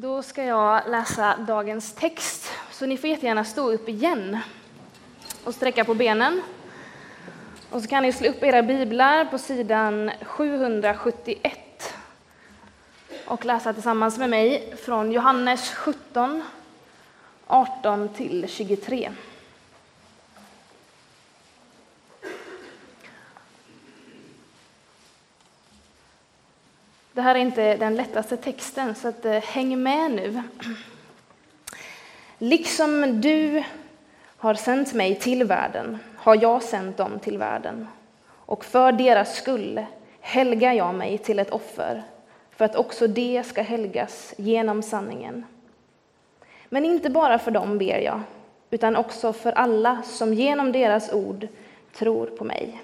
Då ska jag läsa dagens text, så ni får jättegärna stå upp igen och sträcka på benen. Och så kan ni slå upp era biblar på sidan 771 och läsa tillsammans med mig från Johannes 17, 18 till 23. Det här är inte den lättaste texten, så att, eh, häng med nu. Liksom du har sänt mig till världen har jag sänt dem till världen. Och för deras skull helgar jag mig till ett offer, för att också det ska helgas genom sanningen. Men inte bara för dem ber jag, utan också för alla som genom deras ord tror på mig.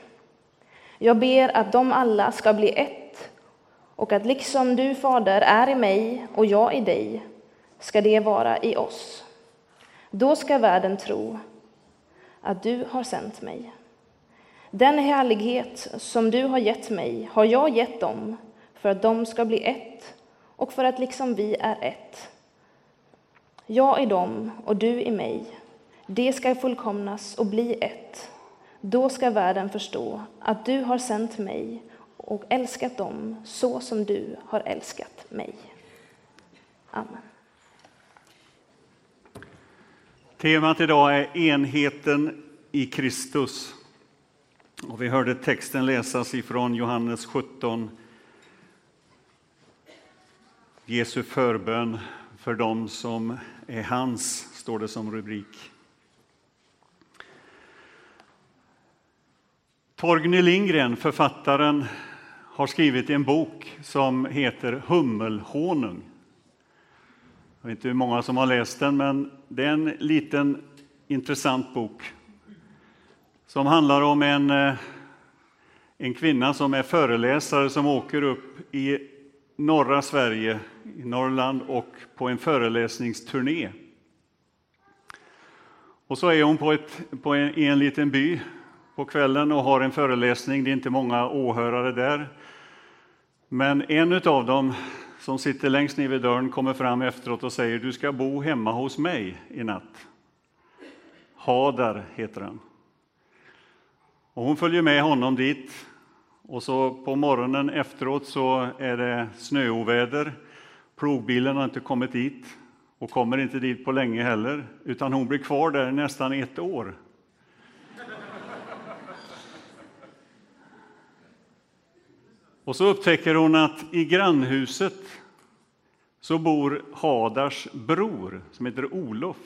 Jag ber att de alla ska bli ett och att liksom du, Fader, är i mig och jag i dig ska det vara i oss. Då ska världen tro att du har sänt mig. Den härlighet som du har gett mig har jag gett dem för att de ska bli ett och för att liksom vi är ett. Jag i dem och du i mig. Det ska fullkomnas och bli ett. Då ska världen förstå att du har sänt mig och älskat dem så som du har älskat mig. Amen. Temat idag är enheten i Kristus. Och vi hörde texten läsas ifrån Johannes 17. Jesu förbön för dem som är hans, står det som rubrik. Torgny Lindgren, författaren, har skrivit en bok som heter Hummelhonung. Jag vet inte hur många som har läst den, men det är en liten intressant bok som handlar om en, eh, en kvinna som är föreläsare som åker upp i norra Sverige, i Norrland, och på en föreläsningsturné. Och så är hon på, ett, på en, i en liten by på kvällen och har en föreläsning. Det är inte många åhörare där. Men en av dem som sitter längst ner vid dörren kommer fram efteråt och säger du ska bo hemma hos mig i natt. Hadar heter han. Och hon följer med honom dit. Och så på morgonen efteråt så är det snöoväder. Plogbilen har inte kommit dit och kommer inte dit på länge heller, utan hon blir kvar där nästan ett år. Och så upptäcker hon att i grannhuset så bor Hadars bror som heter Olof.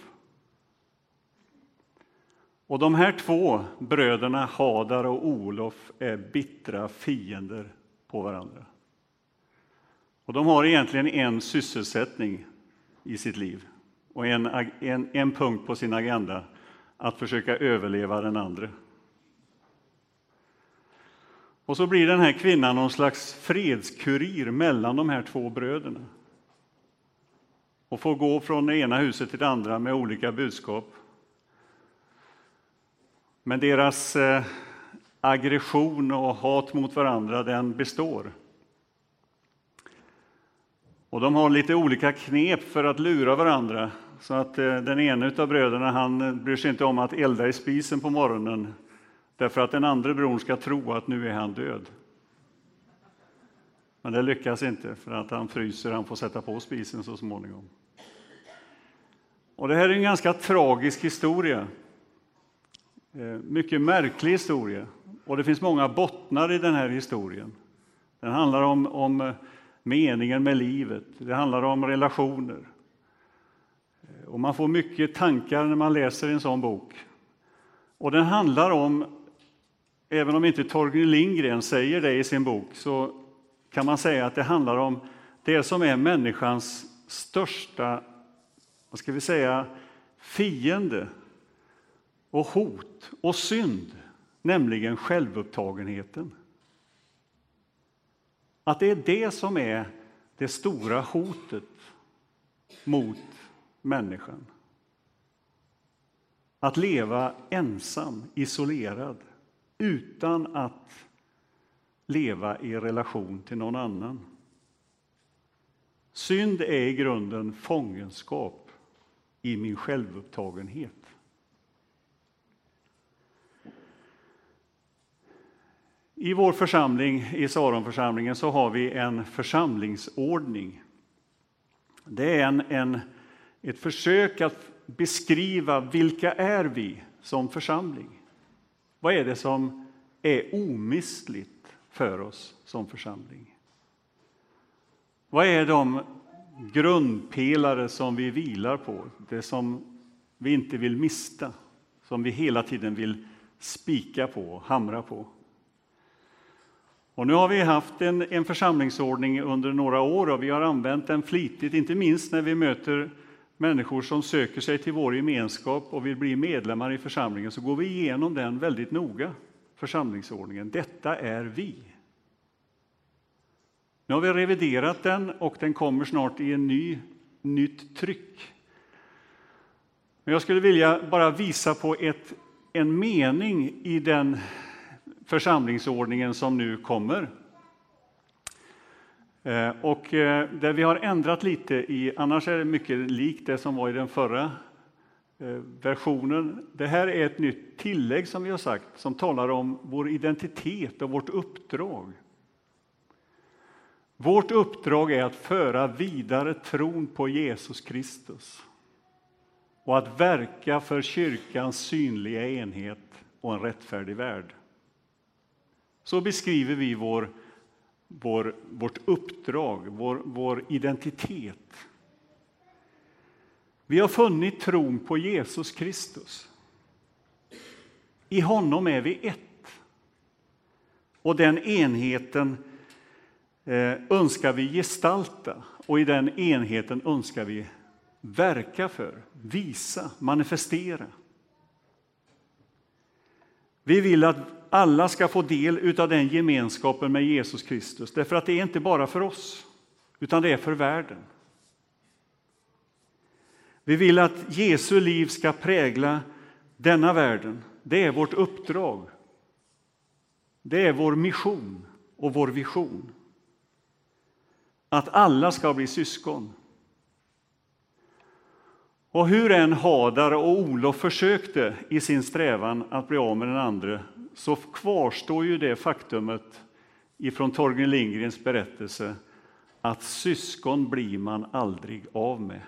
Och de här två bröderna, Hadar och Olof, är bittra fiender på varandra. Och de har egentligen en sysselsättning i sitt liv och en, en, en punkt på sin agenda, att försöka överleva den andra. Och så blir den här kvinnan någon slags fredskurir mellan de här två bröderna. Och får gå från det ena huset till det andra med olika budskap. Men deras eh, aggression och hat mot varandra, den består. Och de har lite olika knep för att lura varandra. Så att eh, den ena av bröderna, han bryr sig inte om att elda i spisen på morgonen Därför att den andra bron ska tro att nu är han död. Men det lyckas inte, för att han fryser, han får sätta på spisen så småningom. Och det här är en ganska tragisk historia. Eh, mycket märklig historia. Och det finns många bottnar i den här historien. Den handlar om, om eh, meningen med livet, det handlar om relationer. Eh, och man får mycket tankar när man läser en sån bok. Och den handlar om Även om inte Torgny Lindgren säger det i sin bok så kan man säga att det handlar om det som är människans största vad ska vi säga, fiende och hot och synd, nämligen självupptagenheten. Att det är det som är det stora hotet mot människan. Att leva ensam, isolerad utan att leva i relation till någon annan. Synd är i grunden fångenskap i min självupptagenhet. I vår församling, i Saronförsamlingen, så har vi en församlingsordning. Det är en, en, ett försök att beskriva vilka är vi som församling. Vad är det som är omistligt för oss som församling? Vad är de grundpelare som vi vilar på, det som vi inte vill mista, som vi hela tiden vill spika på och hamra på? Och nu har vi haft en, en församlingsordning under några år och vi har använt den flitigt, inte minst när vi möter människor som söker sig till vår gemenskap och vill bli medlemmar i församlingen, så går vi igenom den väldigt noga, församlingsordningen. Detta är vi. Nu har vi reviderat den och den kommer snart i en ny, nytt tryck. Men jag skulle vilja bara visa på ett, en mening i den församlingsordningen som nu kommer. Eh, och eh, det vi har ändrat lite i, annars är det mycket likt det som var i den förra eh, versionen. Det här är ett nytt tillägg som vi har sagt, som talar om vår identitet och vårt uppdrag. Vårt uppdrag är att föra vidare tron på Jesus Kristus och att verka för kyrkans synliga enhet och en rättfärdig värld. Så beskriver vi vår, vår, vårt uppdrag, vår, vår identitet. Vi har funnit tron på Jesus Kristus. I honom är vi ett. Och den enheten eh, önskar vi gestalta och i den enheten önskar vi verka för, visa, manifestera. Vi vill att alla ska få del av den gemenskapen med Jesus Kristus. Därför att det är inte bara för oss, utan det är för världen. Vi vill att Jesu liv ska prägla denna världen. Det är vårt uppdrag. Det är vår mission och vår vision. Att alla ska bli syskon. Och hur än Hadar och Olof försökte i sin strävan att bli av med den andra så kvarstår ju det faktumet ifrån Torgny Lindgrens berättelse att syskon blir man aldrig av med.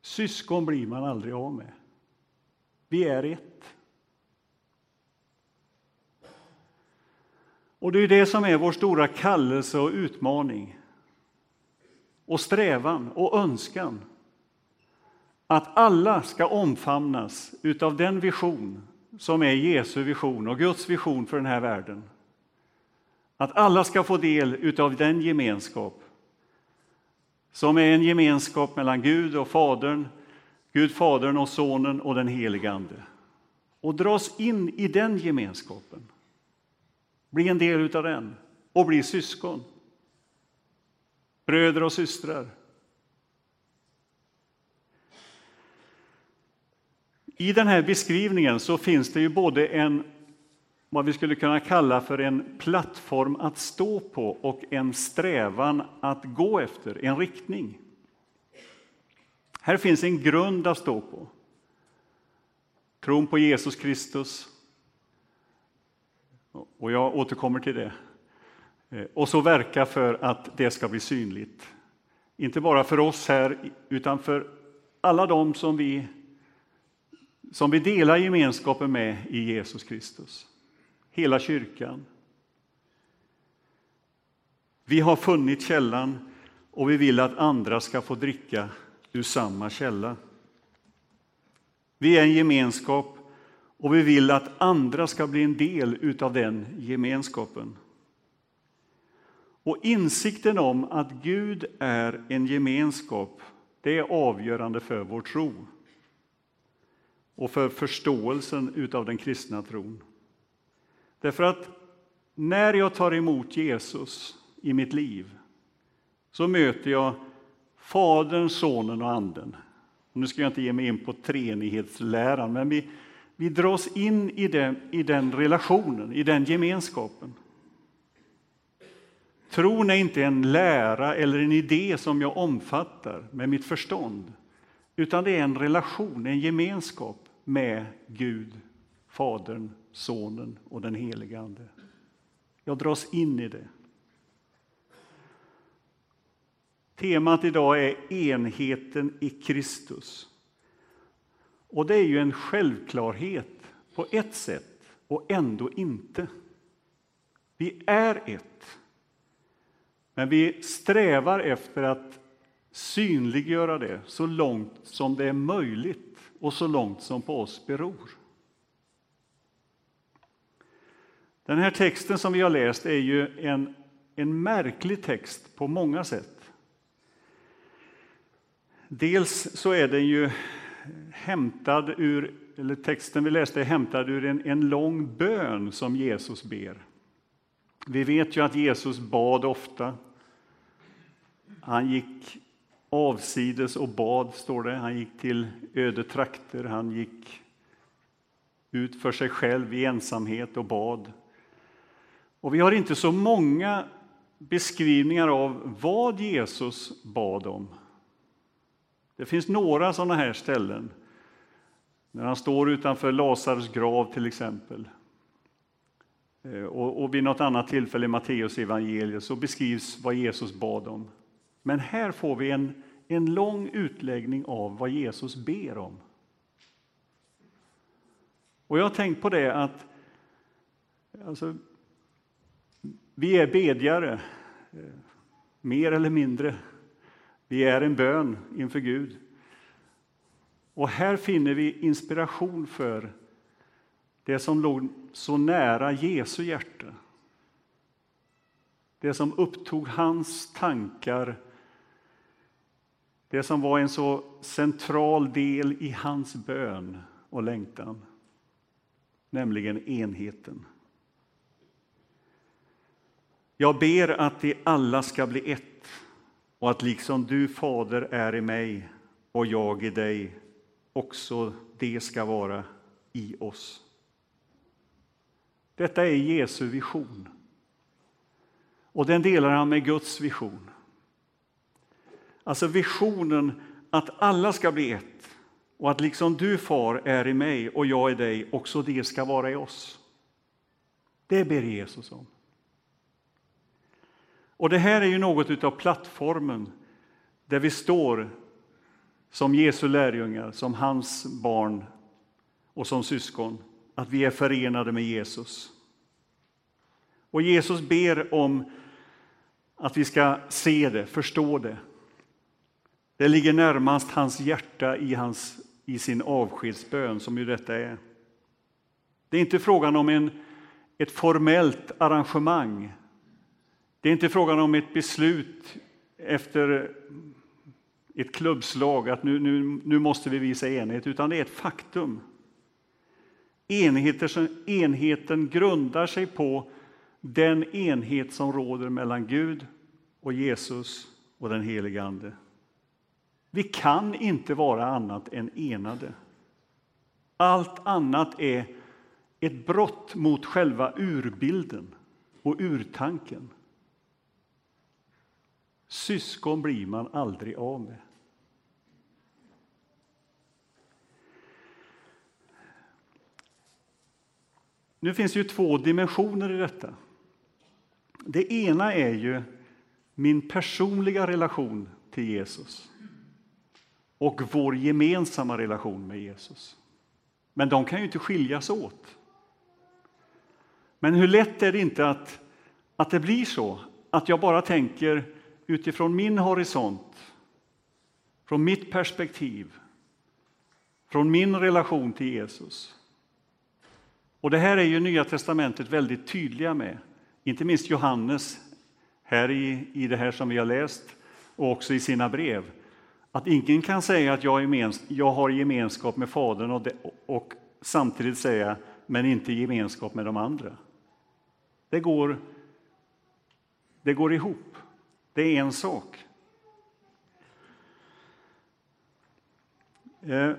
Syskon blir man aldrig av med. Vi är ett. Och det är det som är vår stora kallelse och utmaning och strävan och önskan att alla ska omfamnas av den vision som är Jesu vision och Guds vision för den här världen. Att alla ska få del av den gemenskap som är en gemenskap mellan Gud och Fadern, Gud Fadern och Sonen och den helige Ande. Och dras in i den gemenskapen, bli en del av den och bli syskon, bröder och systrar. I den här beskrivningen så finns det ju både en vad vi skulle kunna kalla för en plattform att stå på och en strävan att gå efter, en riktning. Här finns en grund att stå på. Tron på Jesus Kristus. Och jag återkommer till det. Eh, och så verka för att det ska bli synligt. Inte bara för oss här, utan för alla de som vi som vi delar gemenskapen med i Jesus Kristus. Hela kyrkan. Vi har funnit källan och vi vill att andra ska få dricka ur samma källa. Vi är en gemenskap och vi vill att andra ska bli en del av den gemenskapen. Och insikten om att Gud är en gemenskap, det är avgörande för vår tro och för förståelsen av den kristna tron. Därför att när jag tar emot Jesus i mitt liv så möter jag Fadern, Sonen och Anden. Nu ska jag inte ge mig in på treenighetsläran, men vi, vi dras in i den, i den relationen, i den gemenskapen. Tron är inte en lära eller en idé som jag omfattar med mitt förstånd, utan det är en relation, en gemenskap med Gud, Fadern, Sonen och den helige Ande. Jag dras in i det. Temat idag är enheten i Kristus. Och det är ju en självklarhet på ett sätt och ändå inte. Vi är ett. Men vi strävar efter att synliggöra det så långt som det är möjligt och så långt som på oss beror. Den här texten som vi har läst är ju en, en märklig text på många sätt. Dels så är den ju hämtad ur, eller texten vi läste är hämtad ur en, en lång bön som Jesus ber. Vi vet ju att Jesus bad ofta. Han gick avsides och bad, står det. Han gick till öde trakter, han gick ut för sig själv i ensamhet och bad. Och vi har inte så många beskrivningar av vad Jesus bad om. Det finns några sådana här ställen. När han står utanför Lazarus grav till exempel. Eh, och, och vid något annat tillfälle i Matteus evangeliet så beskrivs vad Jesus bad om. Men här får vi en, en lång utläggning av vad Jesus ber om. Och jag har tänkt på det att alltså, vi är bedjare, eh, mer eller mindre. Vi är en bön inför Gud. Och här finner vi inspiration för det som låg så nära Jesu hjärta. Det som upptog hans tankar, det som var en så central del i hans bön och längtan, nämligen enheten. Jag ber att de alla ska bli ett och att liksom du, Fader, är i mig och jag i dig, också det ska vara i oss. Detta är Jesu vision. Och den delar han med Guds vision. Alltså visionen att alla ska bli ett och att liksom du, Far, är i mig och jag i dig, också det ska vara i oss. Det ber Jesus om. Och det här är ju något av plattformen där vi står som Jesu lärjungar, som hans barn och som syskon, att vi är förenade med Jesus. Och Jesus ber om att vi ska se det, förstå det. Det ligger närmast hans hjärta i, hans, i sin avskedsbön, som ju detta är. Det är inte frågan om en, ett formellt arrangemang det är inte frågan om ett beslut efter ett klubbslag att nu, nu, nu måste vi visa enhet, utan det är ett faktum. enheten grundar sig på den enhet som råder mellan Gud och Jesus och den helige Ande. Vi kan inte vara annat än enade. Allt annat är ett brott mot själva urbilden och urtanken. Syskon blir man aldrig av med. Nu finns det ju två dimensioner i detta. Det ena är ju min personliga relation till Jesus och vår gemensamma relation med Jesus. Men de kan ju inte skiljas åt. Men hur lätt är det inte att, att det blir så att jag bara tänker utifrån min horisont, från mitt perspektiv, från min relation till Jesus. Och det här är ju Nya testamentet väldigt tydliga med, inte minst Johannes här i, i det här som vi har läst och också i sina brev. Att ingen kan säga att jag, gemens, jag har gemenskap med Fadern och, de, och samtidigt säga men inte gemenskap med de andra. Det går, det går ihop. Det är en sak. Eh,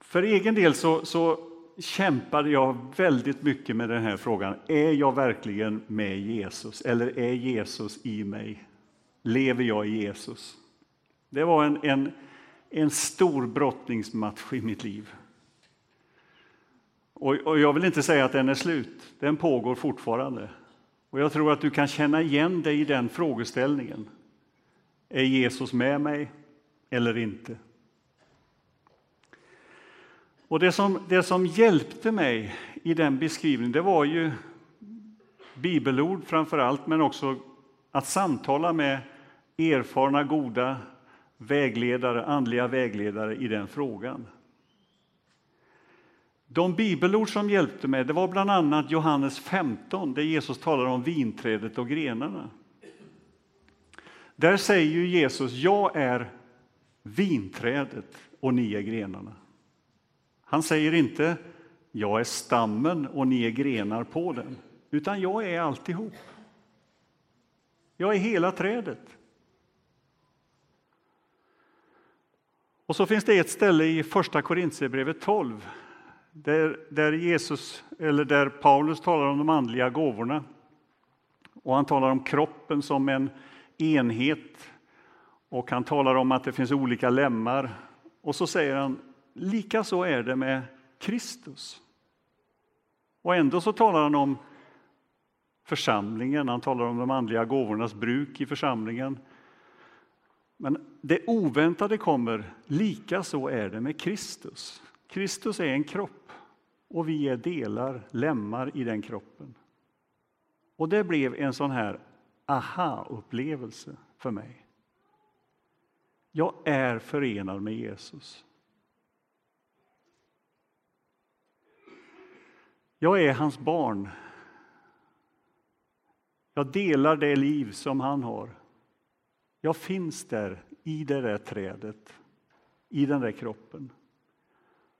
för egen del så, så kämpade jag väldigt mycket med den här frågan. Är jag verkligen med Jesus eller är Jesus i mig? Lever jag i Jesus? Det var en, en, en stor brottningsmatch i mitt liv. Och, och jag vill inte säga att den är slut, den pågår fortfarande. Och jag tror att du kan känna igen dig i den frågeställningen. Är Jesus med mig eller inte? Och det som, det som hjälpte mig i den beskrivningen, det var ju bibelord framför allt, men också att samtala med erfarna, goda vägledare, andliga vägledare i den frågan. De bibelord som hjälpte mig det var bland annat Johannes 15, där Jesus talar om vinträdet och grenarna. Där säger ju Jesus, jag är vinträdet och ni är grenarna. Han säger inte, jag är stammen och ni är grenar på den, utan jag är alltihop. Jag är hela trädet. Och så finns det ett ställe i Första Korintierbrevet 12 där, där, Jesus, eller där Paulus talar om de andliga gåvorna. Och han talar om kroppen som en enhet och han talar om att det finns olika lemmar. Och så säger han, lika så är det med Kristus. Och ändå så talar han om församlingen, han talar om de andliga gåvornas bruk i församlingen. Men det oväntade kommer, lika så är det med Kristus. Kristus är en kropp och vi är delar, lemmar i den kroppen. Och det blev en sån här aha-upplevelse för mig. Jag är förenad med Jesus. Jag är hans barn. Jag delar det liv som han har. Jag finns där i det där trädet, i den där kroppen.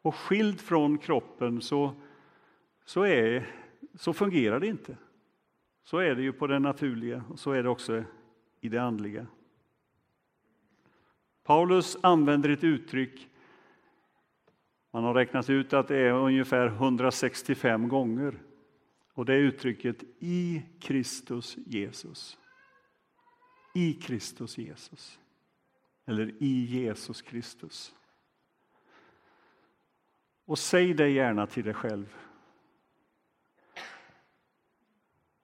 Och skild från kroppen så, så, är, så fungerar det inte. Så är det ju på det naturliga och så är det också i det andliga. Paulus använder ett uttryck man har räknat ut att det är ungefär 165 gånger. Och det är uttrycket i Kristus Jesus. I Kristus Jesus. Eller i Jesus Kristus. Och säg det gärna till dig själv.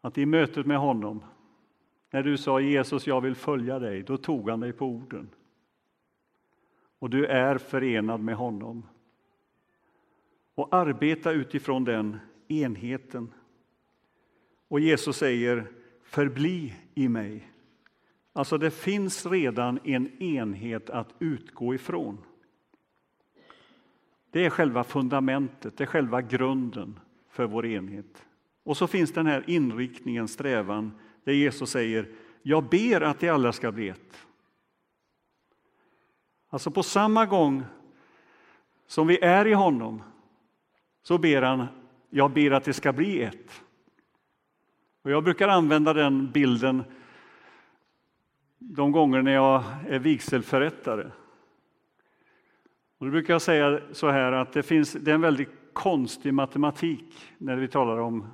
Att i mötet med honom, när du sa Jesus, jag vill följa dig, då tog han dig på orden. Och du är förenad med honom. Och arbeta utifrån den enheten. Och Jesus säger, förbli i mig. Alltså, det finns redan en enhet att utgå ifrån. Det är själva fundamentet, det är själva grunden för vår enhet. Och så finns den här inriktningen, strävan, där Jesus säger Jag ber att de alla ska bli ett. Alltså på samma gång som vi är i honom så ber han Jag ber att det ska bli ett. Och jag brukar använda den bilden de gånger när jag är vigselförrättare. Och då brukar jag säga så här att det, finns, det är en väldigt konstig matematik när vi talar om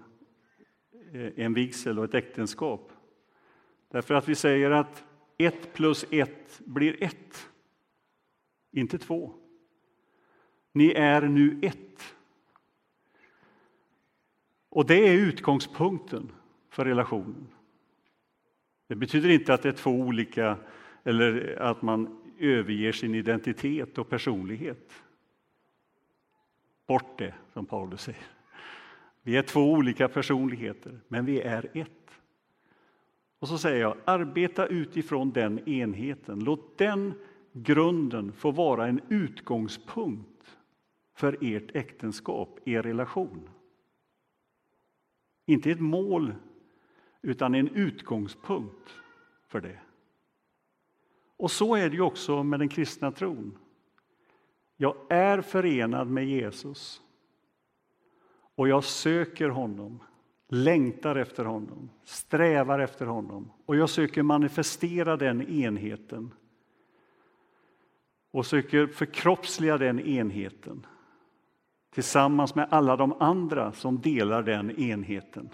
eh, en vigsel och ett äktenskap. Därför att vi säger att ett plus ett blir ett, inte två. Ni är nu ett. Och det är utgångspunkten för relationen. Det betyder inte att det är två olika, eller att man överger sin identitet och personlighet. Bort det, som Paulus säger. Vi är två olika personligheter, men vi är ett. Och så säger jag, arbeta utifrån den enheten. Låt den grunden få vara en utgångspunkt för ert äktenskap, er relation. Inte ett mål, utan en utgångspunkt för det. Och så är det ju också med den kristna tron. Jag är förenad med Jesus och jag söker honom, längtar efter honom, strävar efter honom och jag söker manifestera den enheten och söker förkroppsliga den enheten tillsammans med alla de andra som delar den enheten.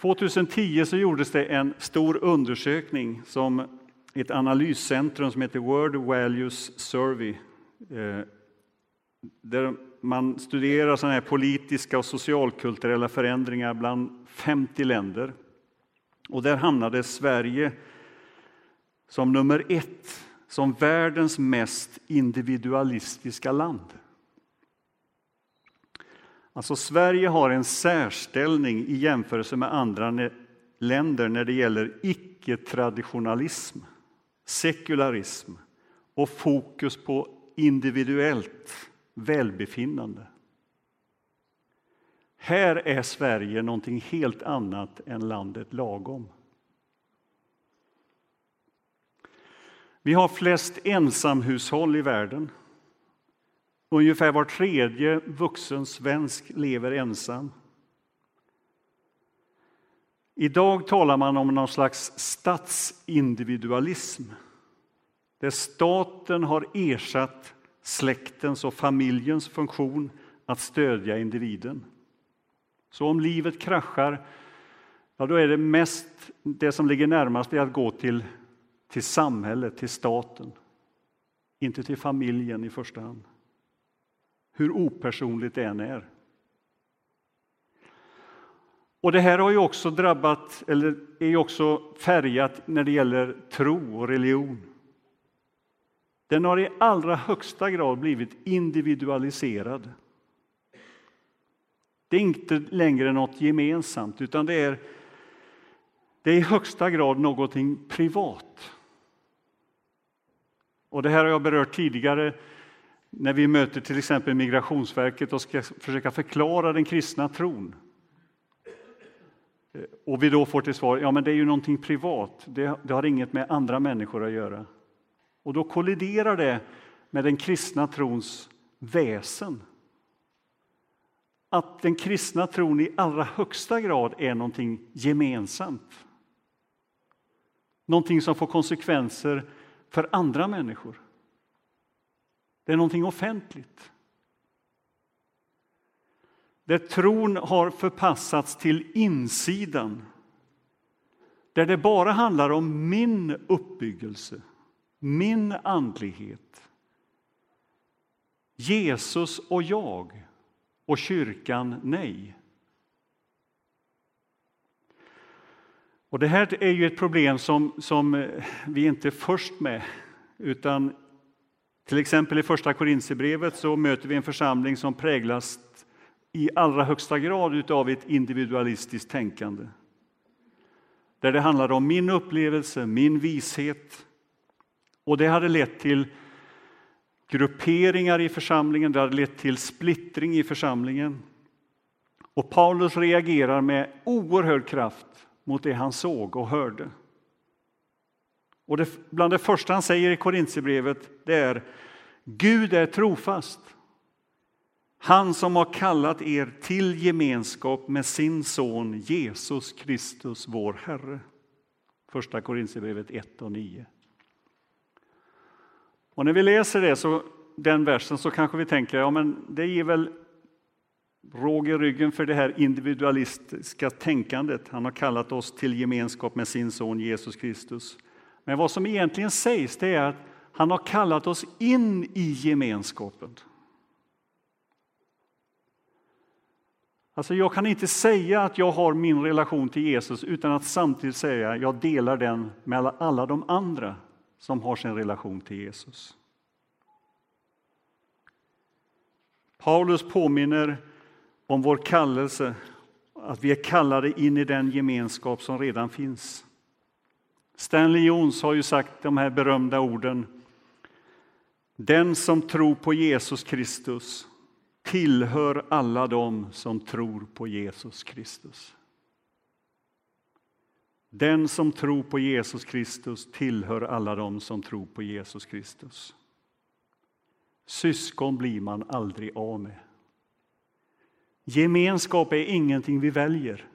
–2010 så gjordes det en stor undersökning som ett analyscentrum som heter World Values Survey eh, där man studerar såna här politiska och socialkulturella förändringar bland 50 länder. Och där hamnade Sverige som nummer ett, som världens mest individualistiska land. Alltså Sverige har en särställning i jämförelse med andra länder när det gäller icke-traditionalism, sekularism och fokus på individuellt välbefinnande. Här är Sverige någonting helt annat än landet lagom. Vi har flest ensamhushåll i världen. Ungefär var tredje vuxen svensk lever ensam. Idag talar man om någon slags statsindividualism där staten har ersatt släktens och familjens funktion att stödja individen. Så om livet kraschar, ja då är det mest det som ligger närmast är att gå till, till samhället, till staten. Inte till familjen i första hand. Hur opersonligt det än är. Och det här har ju också drabbat, eller är ju också färgat när det gäller tro och religion. Den har i allra högsta grad blivit individualiserad. Det är inte längre något gemensamt, utan det är, det är i högsta grad någonting privat. Och det här har jag berört tidigare när vi möter till exempel Migrationsverket och ska försöka förklara den kristna tron. Eh, och vi då får till svar, ja men det är ju någonting privat, det, det har inget med andra människor att göra. Och då kolliderar det med den kristna trons väsen. Att den kristna tron i allra högsta grad är någonting gemensamt. Någonting som får konsekvenser för andra människor. Det är någonting offentligt. Där tron har förpassats till insidan. Där det bara handlar om min uppbyggelse min andlighet. Jesus och jag och kyrkan nej. Och Det här är ju ett problem som, som eh, vi inte är först med. Utan till exempel i Första Korinthierbrevet så möter vi en församling som präglas i allra högsta grad av ett individualistiskt tänkande. Där det handlar om min upplevelse, min vishet, och det hade lett till grupperingar i församlingen, det hade lett till splittring i församlingen. Och Paulus reagerar med oerhörd kraft mot det han såg och hörde. Och det, bland det första han säger i Korintierbrevet det är Gud är trofast. Han som har kallat er till gemenskap med sin son Jesus Kristus, vår Herre. Första Korintierbrevet 1 och 9. Och när vi läser det, så, den versen så kanske vi tänker ja, men det ger väl råg i ryggen för det här individualistiska tänkandet. Han har kallat oss till gemenskap med sin son Jesus Kristus. Men vad som egentligen sägs det är att han har kallat oss in i gemenskapen. Alltså jag kan inte säga att jag har min relation till Jesus utan att samtidigt säga att jag delar den med alla de andra som har sin relation till Jesus. Paulus påminner om vår kallelse, att vi är kallade in i den gemenskap som redan finns. Stanley Jones har ju sagt de här berömda orden. Den som tror på Jesus Kristus tillhör alla dem som tror på Jesus Kristus. Den som tror på Jesus Kristus tillhör alla dem som tror på Jesus Kristus. Syskon blir man aldrig av med. Gemenskap är ingenting vi väljer.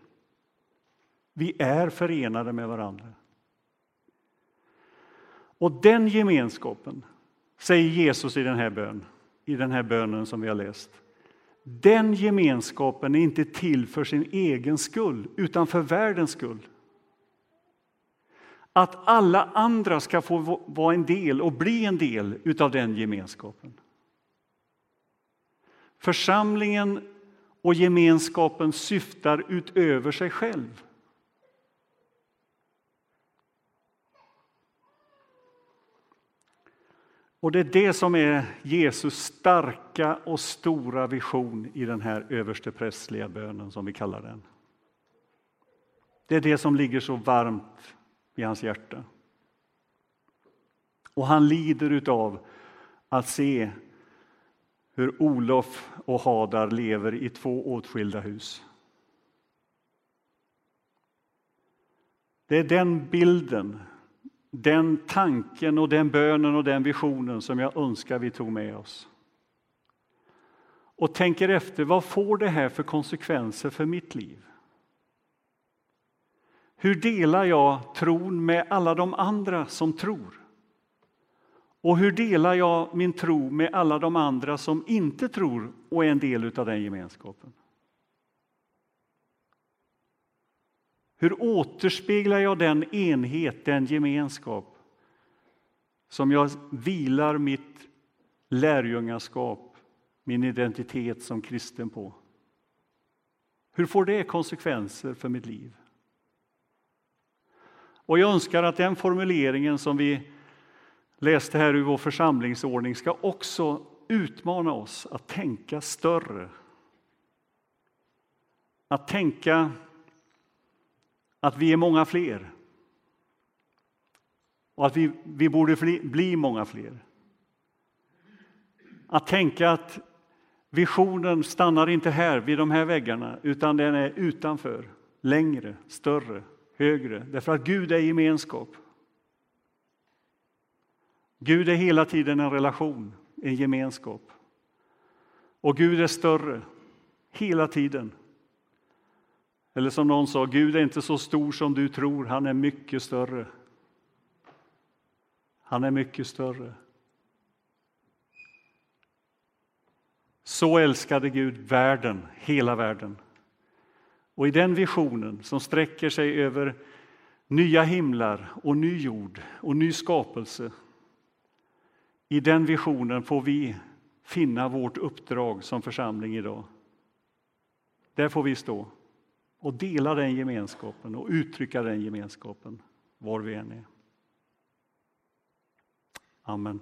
Vi är förenade med varandra. Och den gemenskapen, säger Jesus i den här bönen, i den här bönen som vi har läst. Den gemenskapen är inte till för sin egen skull, utan för världens skull. Att alla andra ska få vara en del och bli en del utav den gemenskapen. Församlingen och gemenskapen syftar utöver sig själv. Och det är det som är Jesus starka och stora vision i den här översteprästliga bönen som vi kallar den. Det är det som ligger så varmt i hans hjärta. Och han lider utav att se hur Olof och Hadar lever i två åtskilda hus. Det är den bilden, den tanken och den bönen och den visionen som jag önskar vi tog med oss. Och tänker efter, vad får det här för konsekvenser för mitt liv? Hur delar jag tron med alla de andra som tror? Och hur delar jag min tro med alla de andra som inte tror och är en del av den gemenskapen? Hur återspeglar jag den enhet, den gemenskap som jag vilar mitt lärjungaskap, min identitet som kristen på? Hur får det konsekvenser för mitt liv? Och jag önskar att den formuleringen som vi läste här ur vår församlingsordning ska också utmana oss att tänka större. Att tänka att vi är många fler. Och att vi, vi borde bli många fler. Att tänka att visionen stannar inte här vid de här väggarna utan den är utanför, längre, större, högre. Därför att Gud är gemenskap. Gud är hela tiden en relation, en gemenskap. Och Gud är större, hela tiden. Eller som någon sa, Gud är inte så stor som du tror, han är mycket större. Han är mycket större. Så älskade Gud världen, hela världen. Och i den visionen som sträcker sig över nya himlar och ny jord och ny skapelse i den visionen får vi finna vårt uppdrag som församling idag. Där får vi stå och dela den gemenskapen och uttrycka den gemenskapen var vi än är. Amen.